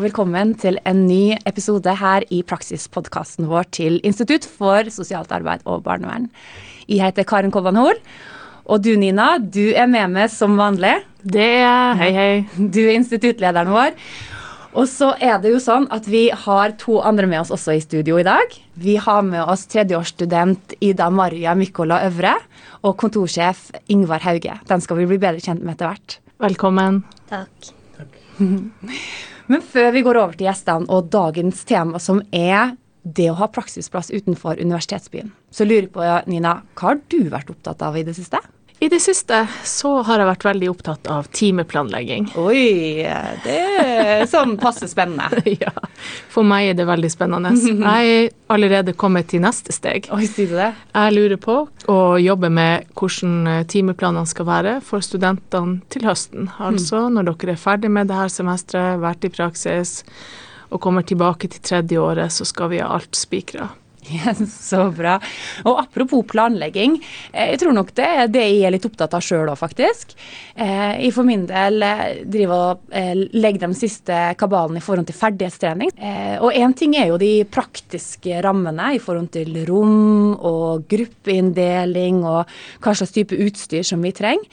Og velkommen til en ny episode her i praksispodkasten vår til Institutt for sosialt arbeid og barnevern. Jeg heter Karen Kobban Hoel. Og du Nina, du er med meg som vanlig. Det er Hei, hei. Du er instituttlederen vår. Og så er det jo sånn at vi har to andre med oss også i studio i dag. Vi har med oss tredjeårsstudent Ida Maria Mykola Øvre og kontorsjef Ingvar Hauge. Den skal vi bli bedre kjent med etter hvert. Velkommen. Takk. Takk. Men før vi går over til gjestene og dagens tema, som er det å ha praksisplass utenfor universitetsbyen, så lurer jeg på, Nina, hva har du vært opptatt av i det siste? I det siste så har jeg vært veldig opptatt av timeplanlegging. Oi, det er sånn passe spennende. ja, for meg er det veldig spennende. Jeg er allerede kommet til neste steg. Oi, sier du det? Jeg lurer på å jobbe med hvordan timeplanene skal være for studentene til høsten. Altså når dere er ferdig med dette semesteret, vært i praksis og kommer tilbake til tredje året, så skal vi ha alt spikra. Så bra. Og apropos planlegging, eh, jeg tror nok det er det jeg er litt opptatt av sjøl òg, faktisk. Eh, jeg for min del eh, driver og legger de siste kabalen i forhold til ferdighetstrening. Og én ting er jo de praktiske rammene i forhold til rom og gruppeinndeling og hva slags type utstyr som vi trenger.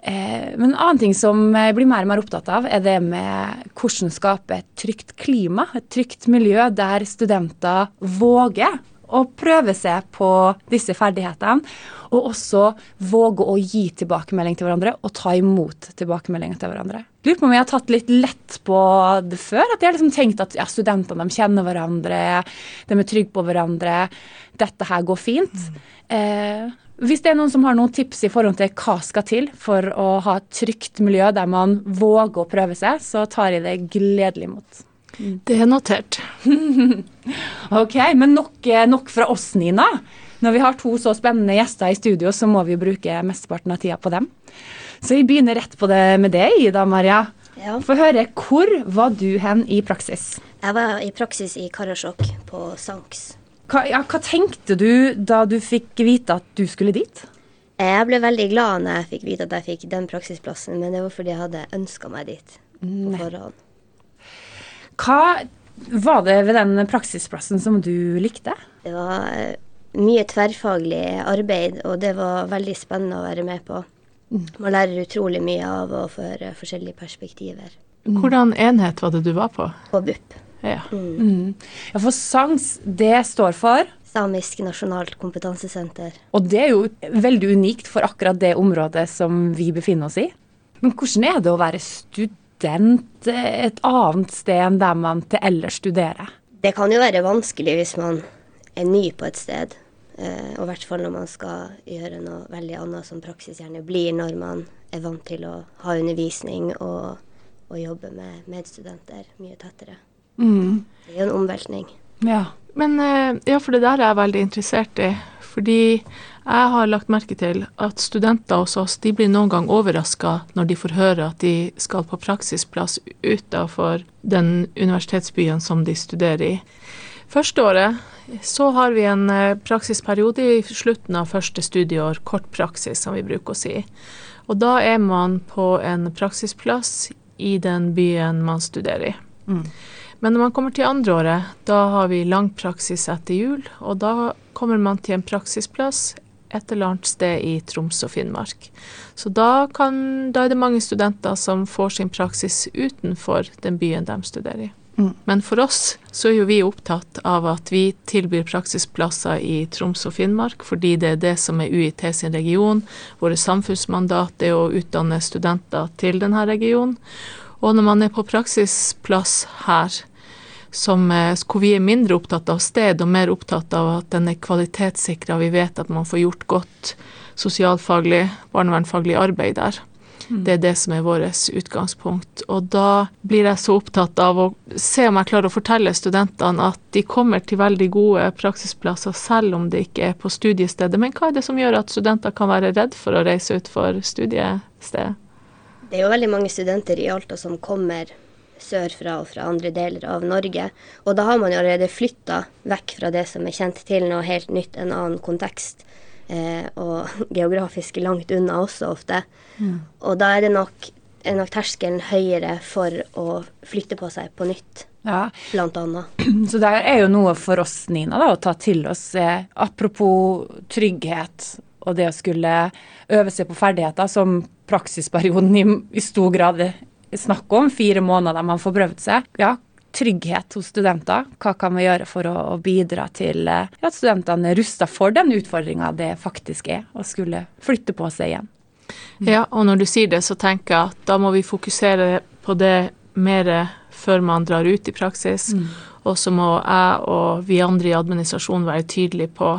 Men en annen ting som jeg blir mer og mer opptatt av, er det med hvordan skape et trygt klima, et trygt miljø der studenter våger å prøve seg på disse ferdighetene. Og også våge å gi tilbakemelding til hverandre og ta imot tilbakemeldinger til hverandre. Lurer på om jeg har tatt litt lett på det før. At jeg har liksom tenkt at ja, studentene kjenner hverandre, de er trygge på hverandre. Dette her går fint. Mm. Eh, hvis det er noen som har noen tips i forhold til hva skal til for å ha et trygt miljø der man våger å prøve seg, så tar jeg det gledelig imot. Det er notert. ok, men nok, eh, nok, fra oss, Nina. Når vi har to så spennende gjester i studio, så må vi jo bruke mesteparten av tida på dem. Så vi begynner rett på det med deg, Ida Maria. Ja. Få høre, hvor var du hen i praksis? Jeg var i praksis i Karasjok på Sanks. Hva, ja, hva tenkte du da du fikk vite at du skulle dit? Jeg ble veldig glad når jeg fikk vite at jeg fikk den praksisplassen, men det var fordi jeg hadde ønska meg dit på forhånd. Hva var det ved den praksisplassen som du likte? Det var eh, mye tverrfaglig arbeid, og det var veldig spennende å være med på. Mm. Man lærer utrolig mye av å få høre forskjellige perspektiver. Mm. Hvordan enhet var det du var på? På BUP. Ja. Mm. mm. ja, for SANGS, det står for Samisk nasjonalt kompetansesenter. Og det er jo veldig unikt for akkurat det området som vi befinner oss i. Men hvordan er det å være student? Student et annet sted enn der man til ellers studerer? Det kan jo være vanskelig hvis man er ny på et sted. Eh, og i hvert fall når man skal gjøre noe veldig annet som praksis gjerne blir når man er vant til å ha undervisning og, og jobbe med medstudenter mye tettere. Mm. Det er jo en omveltning. Ja. Men eh, ja, for det der er jeg veldig interessert i. Fordi jeg har lagt merke til at studenter hos oss de blir noen gang overraska når de får høre at de skal på praksisplass utafor den universitetsbyen som de studerer i. Første året så har vi en eh, praksisperiode i slutten av første studieår, kort praksis som vi bruker å si. Og da er man på en praksisplass i den byen man studerer i. Mm. Men når man kommer til andreåret, da har vi lang praksis etter jul, og da kommer man til en praksisplass et eller annet sted i Troms og Finnmark. Så da, kan, da, er det mange studenter som får sin praksis utenfor den byen de studerer i. Mm. Men for oss så er jo vi opptatt av at vi tilbyr praksisplasser i Troms og Finnmark, fordi det er det som er UiT sin region. Våre samfunnsmandat er å utdanne studenter til denne regionen. Og når man er på praksisplass her, som, eh, hvor vi er mindre opptatt av sted og mer opptatt av at den er kvalitetssikra. Vi vet at man får gjort godt sosialfaglig, barnevernfaglig arbeid der. Mm. Det er det som er vårt utgangspunkt. Og da blir jeg så opptatt av å se om jeg klarer å fortelle studentene at de kommer til veldig gode praksisplasser selv om det ikke er på studiestedet. Men hva er det som gjør at studenter kan være redd for å reise ut for studiestedet? Det er jo veldig mange studenter i Alta som kommer sørfra og fra andre deler av Norge. Og da har man jo allerede flytta vekk fra det som er kjent til noe helt nytt, en annen kontekst. Eh, og geografisk langt unna også ofte. Mm. Og da er det nok er nok terskelen høyere for å flytte på seg på nytt, Ja, blant annet. Så det er jo noe for oss, Nina, da, å ta til oss. Eh, apropos trygghet og det å skulle øve seg på ferdigheter, som praksisperioden i, i stor grad snakk om. Fire måneder man får prøvd seg. Ja, trygghet hos studenter. Hva kan vi gjøre for å, bidra til eh, at studentene er rusta for den utfordringa det faktisk er å skulle flytte på seg igjen? Ja, og når du sier det, så tenker jeg at da må vi fokusere på det mer før man drar ut i praksis. Og så må jeg og vi andre i administrasjonen være tydelige på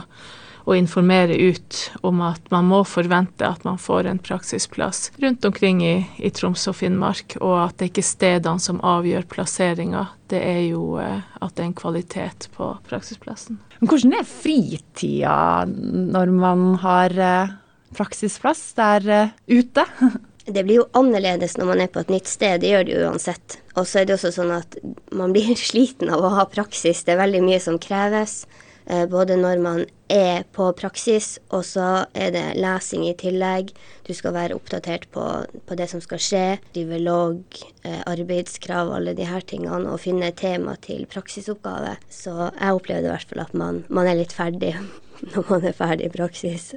å informere ut om at man må forvente at man får en praksisplass rundt omkring i, i Troms og Finnmark, og at det ikke er stedene som avgjør plasseringa. Det er jo eh, at det er en kvalitet på praksisplassen. Men hvordan er fritida når man har eh, praksisplass der eh, ute? Det blir jo annerledes når man er på et nytt sted, det gjør det jo uansett. Og så er det også sånn at man blir sliten av å ha praksis. Det er veldig mye som kreves. Eh, Både når man er på praksis, og så er det lesing i tillegg. Du skal være oppdatert på, på det som skal skje. Drive logg, eh, arbeidskrav, alle de her tingene. Og finne tema til praksisoppgave. Så jeg opplevde i hvert fall at man, man er litt ferdig når man er ferdig i praksis.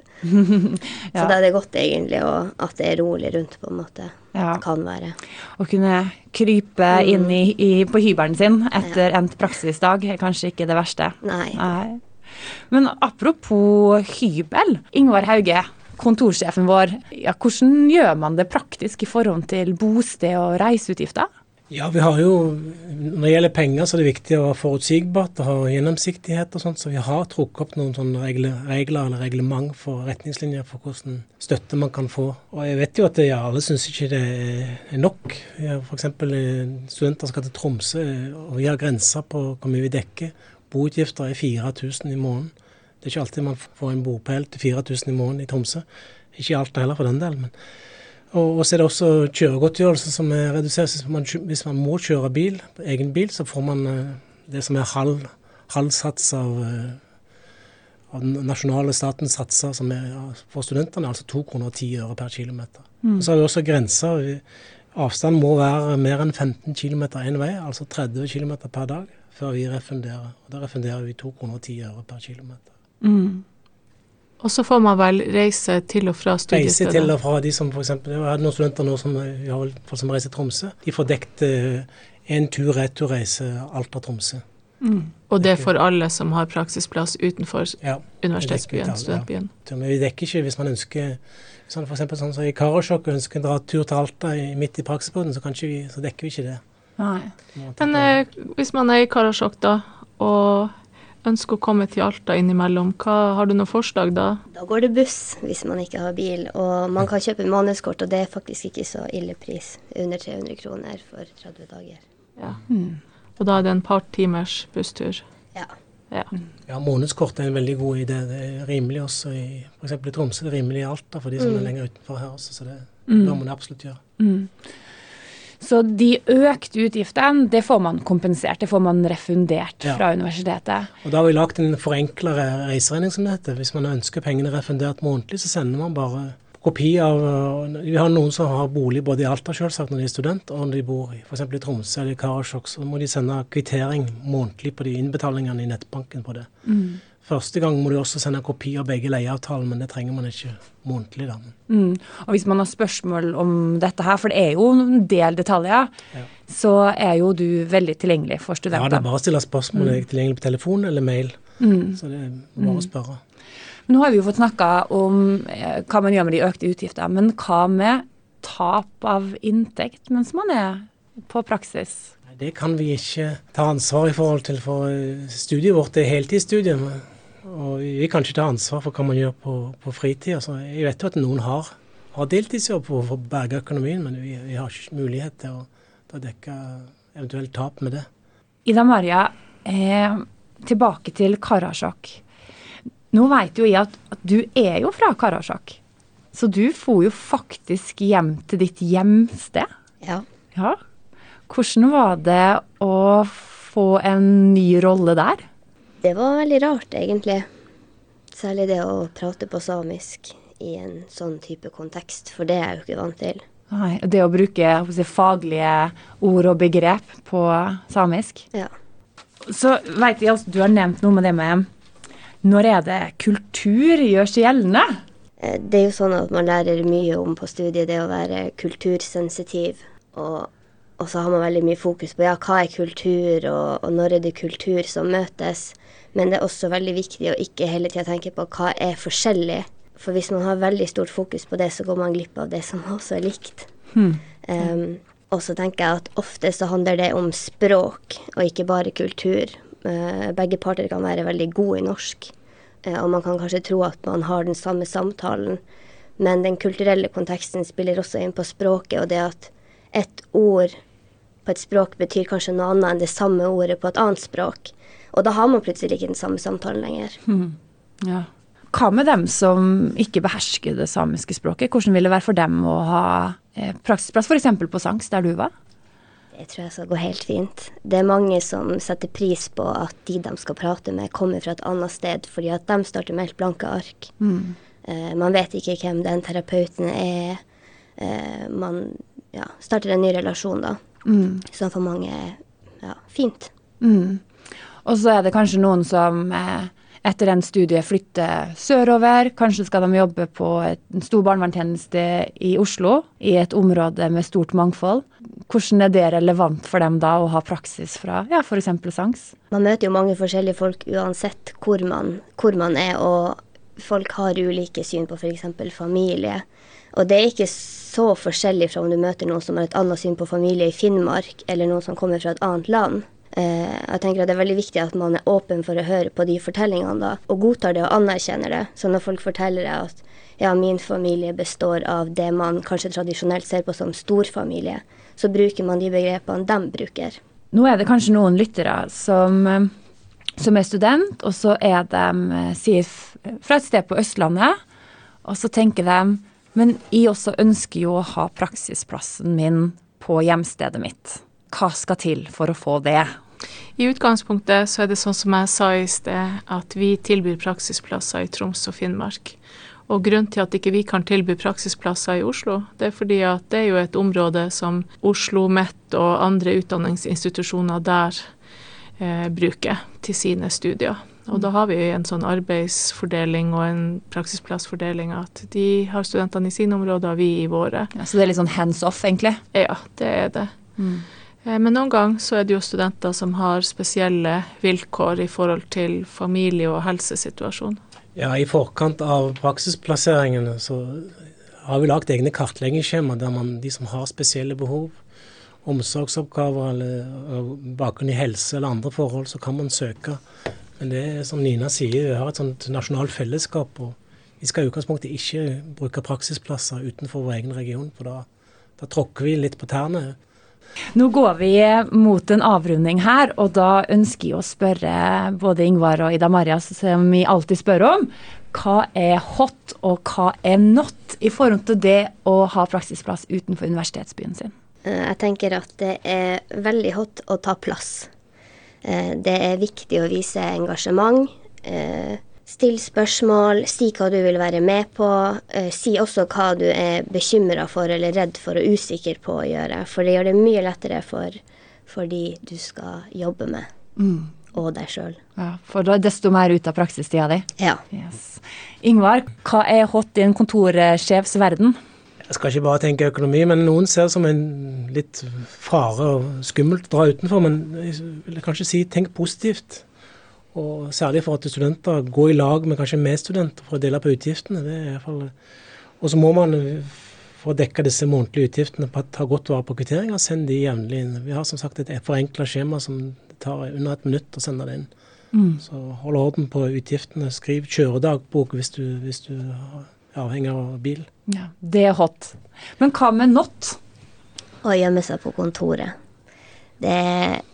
Så da er det godt egentlig å, at det er rolig rundt, på en måte. Ja. Kan være. Å kunne krype inn i, i, på hybelen sin etter endt praksisdag er kanskje ikke det verste. Nei. Nei. Men apropos hybel. Ingvar Hauge, kontorsjefen vår. Ja, hvordan gjør man det praktisk i forhold til bosted og reiseutgifter? Ja, vi har jo, Når det gjelder penger, så er det viktig å være forutsigbart og ha gjennomsiktighet og sånt, så vi har trukket opp noen sånne regler, regler eller reglement for retningslinjer for hvordan støtte man kan få. Og jeg vet jo at det, ja, alle syns ikke det er nok. Vi har F.eks. studenter skal til Tromsø, og vi har grenser på hvor mye vi dekker. Boutgifter er 4000 i måneden. Det er ikke alltid man får en bopel til 4000 i måneden i Tromsø. Ikke alt heller, for den del. men og og så er det også kjøregodtgjørelse som er redusert. Hvis man, hvis man må kjøre bil, egen bil, så får man eh, det som er halv, halv sats av, eh, av den nasjonale statens satser som er for studentene, altså 2 kroner og 10 øre per kilometer. Mm. Så har vi også grenser. Avstanden må være mer enn 15 km én vei, altså 30 km per dag, før vi refunderer. Og Da refunderer vi 2 kroner og 10 øre per kilometer. Og så får man vel reise til og fra Reise til og fra de som f.eks. Jeg hadde noen studenter nå som, folk som reiser til Tromsø. De får dekt eh, en tur-retur-reise Alta-Tromsø. Og det er for alle som har praksisplass utenfor Ja. universitetsbyen, studentbyen. Men vi dekker ikke hvis man ønsker sånn for sånn som i Karasjok ønsker å dra tur til Alta i, midt i praksisperioden, så, så dekker vi ikke det. Nei. Men eh, hvis man er i Karasjok da, og ønsker å komme til Alta innimellom, hva, har du noen forslag da? Da går det buss hvis man ikke har bil, og man kan kjøpe månedskort, og det er faktisk ikke så ille pris. Under 300 kroner for 30 dager. Ja. Og da er det en par timers busstur. Ja. Ja. Ja, Månedskort er en veldig god idé. Det er rimelig også i f.eks. i Tromsø. Det er rimelig i Alta for de som er lenger utenfor her også, så det bør man absolutt gjøre. Så de økte utgiftene, det får man kompensert, det får man refundert Ja. fra universitetet. Og Da har vi lagt en forenkla reiseregning, som det heter. Hvis man ønsker pengene refundert månedlig, så sender man bare kopi av Vi har noen som har bolig både i Alta selvsagt når de er student, og når de bor i f.eks. i Tromsø eller i Karasjok, så må de sende kvittering månedlig på de innbetalingene i nettbanken på det. Første gang må du også sende kopi av begge leieavtaler, men det trenger man ikke månedlig. da. Mm. Og hvis man har spørsmål om dette her, for det er jo en del detaljer, så er jo du veldig tilgjengelig for studenter. Ja, det er bare å stille spørsmål. Er jeg tilgjengelig på telefon eller mail? Så det er bare å spørre. Nå har vi jo fått snakka om eh, hva man gjør med de økte utgiftene, men hva med tap av inntekt mens man er på praksis? Det kan vi ikke ta ansvar i forhold til, for eh, studiet vårt er heltidsstudie. Og vi kan ikke ta ansvar for hva man gjør på, på fritid. Altså, jeg vet jo at noen har, har deltidsjobb for å berge økonomien, men vi, vi har ikke mulighet til å, til å dekke eventuelt tap med det. Ida Maria, eh, tilbake til Karasjok. Nå vet jo jeg at, at du er jo fra Karasjok, så du får jo faktisk hjem til ditt hjemsted. ja. Ja. Hvordan var det å få en ny rolle der? Det var veldig rart, egentlig. Særlig det å prate på samisk i en sånn type kontekst, for det er jeg jo ikke vant til. Nei, Det å bruke si, faglige ord og begrep på samisk. Ja. Så vet jeg altså, du har nevnt noe med det med når er det kultur gjør seg gjeldende? Eh, det er jo sånn at man lærer mye om på studiet det å være kultursensitiv. Og, og så har man veldig mye fokus på ja, hva er kultur, og, og når er det kultur som møtes. Men det er også veldig viktig å ikke hele tida tenke på hva er forskjellig. For hvis man har veldig stort fokus på det, så går man glipp av det som også er likt. Hmm. Um, og så tenker jeg at ofte så handler det om språk, og ikke bare kultur. Uh, begge parter kan være veldig gode i norsk, uh, og man kan kanskje tro at man har den samme samtalen, men den kulturelle konteksten spiller også inn på språket, og det at et ord på et språk betyr kanskje noe annet enn det samme ordet på et annet språk. Og da har man plutselig ikke den samme samtalen lenger. Mm. Ja. Hva med dem som ikke behersker det samiske språket? Hvordan vil det være for dem å ha eh, praksisplass f.eks. på Sanks, der du var? Det tror jeg skal gå helt fint. Det er mange som setter pris på at de de skal prate med, kommer fra et annet sted, fordi at de starter med helt blanke ark. Mm. Uh, man vet ikke hvem den terapeuten er. Uh, man ja, starter en ny relasjon, da. Mm. Som for mange er ja, fint. Mm. Og så er det kanskje noen som eh, etter en studie flytter sørover. Kanskje skal de jobbe på en stor barnevernstjeneste i Oslo, i et område med stort mangfold. Hvordan er det relevant for dem da å ha praksis fra ja, f.eks. SANKS? Man møter jo mange forskjellige folk uansett hvor man, hvor man er, og folk har ulike syn på f.eks. familie. Og det er ikke så forskjellig fra om du møter noen som har et annet syn på familie i Finnmark, eller noen som kommer fra et annet land. Eh, jeg tenker at Det er veldig viktig at man er åpen for å høre på de fortellingene da, og godtar det og anerkjenner det. Så når folk forteller deg at ja, min familie består av det man kanskje tradisjonelt ser på som storfamilie, så bruker man de begrepene de bruker. Nå er det kanskje noen lyttere som, eh, som er student, og så er de eh, sier fra et sted på Østlandet, og så tenker de men jeg også ønsker jo å ha praksisplassen min på hjemstedet mitt. Hva skal til for å få det? I utgangspunktet så er det sånn som jeg sa i sted, at vi tilbyr praksisplasser i Troms og Finnmark. Og grunnen til at ikke vi kan tilby praksisplasser i Oslo, det er fordi at det er jo et område som Oslo OsloMet og andre utdanningsinstitusjoner der eh, bruker til sine studier. Og da har vi en sånn arbeidsfordeling og en praksisplassfordeling at de har studentene i sine områder, og vi i våre. Ja, så det er litt sånn hands off, egentlig? Ja, det er det. Mm. Men noen ganger så er det jo studenter som har spesielle vilkår i forhold til familie- og helsesituasjon. Ja, I forkant av praksisplasseringene så har vi lagt egne kartleggingsskjema der man, de som har spesielle behov, omsorgsoppgaver eller bakgrunn i helse eller andre forhold, så kan man søke. Men det er som Nina sier, vi har et sånt nasjonalt fellesskap. og Vi skal i utgangspunktet ikke bruke praksisplasser utenfor vår egen region, for da, da tråkker vi litt på tærne. Nå går vi mot en avrunding her, og da ønsker jeg å spørre både Ingvar og Ida Maria, som vi alltid spør om, hva er hot og hva er not i forhold til det å ha praksisplass utenfor universitetsbyen sin? Jeg tenker at det er veldig hot å ta plass. Det er viktig å vise engasjement. Still spørsmål, si hva du vil være med på. Si også hva du er bekymra for eller redd for og usikker på å gjøre. For det gjør det mye lettere for, for de du skal jobbe med, mm. og deg sjøl. Ja, for da desto mer ut av praksistida di. Ja. Yes. Ingvar, hva er hot i en kontorsjefs verden? Jeg skal ikke bare tenke økonomi, men noen ser det som en litt fare og skummelt å dra utenfor. Men jeg vil kanskje si tenk positivt. Og særlig for at studenter går i lag med kanskje medstudenter for å dele på utgiftene. det er i hvert fall... Og så må man for å dekke disse månedlige utgiftene ta godt vare på kvitteringer, send de jevnlig inn. Vi har som sagt et forenkla skjema som det tar under et minutt å sende det inn. Mm. Så hold orden på utgiftene. Skriv kjøredagbok hvis du, hvis du er avhengig av bil. Ja, Det er hot. Men hva med not? Å gjemme seg på kontoret. Det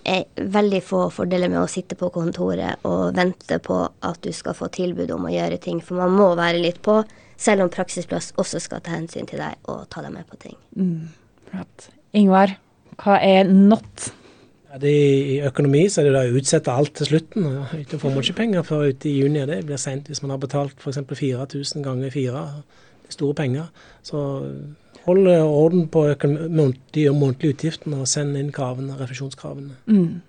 er veldig få fordeler med å sitte på kontoret og vente på at du skal få tilbud om å gjøre ting, for man må være litt på, selv om praksisplass også skal ta hensyn til deg og ta deg med på ting. Mm, Ingvar, hva er not? Ja, det, I økonomi så er det da å utsette alt til slutten. Da får man ikke penger før ute i juni. Det blir seint hvis man har betalt f.eks. 4000 ganger fire. Det er store penger. Så Hold orden på de månedlige utgiftene og send inn kravene, refusjonskravene. Mm.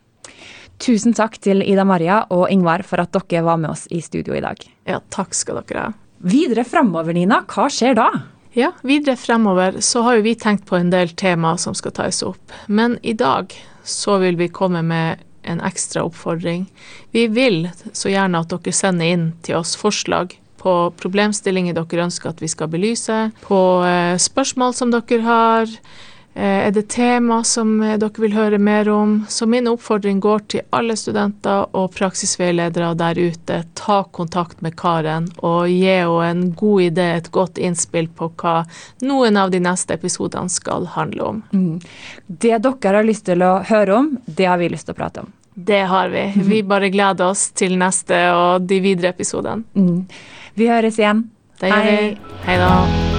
Tusen takk til Ida Maria og Ingvar for at dere var med oss i studio i dag. Ja, takk skal dere ha. Videre framover, Nina, hva skjer da? Ja, videre fremover så har jo vi tenkt på en del temaer som skal tas opp. Men i dag så vil vi komme med en ekstra oppfordring. Vi vil så gjerne at dere sender inn til oss forslag på problemstillinger dere ønsker at vi skal belyse, på eh, spørsmål som dere har, Eh, er det tema som eh, dere vil høre mer om? Så min oppfordring går til alle studenter og praksisveiledere der ute. Ta kontakt med Karen og gi henne en god idé, et godt innspill på hva noen av de neste episodene skal handle om. Mm. Det dere har lyst til å høre om, det har vi lyst til å prate om. Det har vi. Vi bare gleder oss til neste og de videre episodene. Mm. Vi høres igjen. Det gjør vi. Hei da.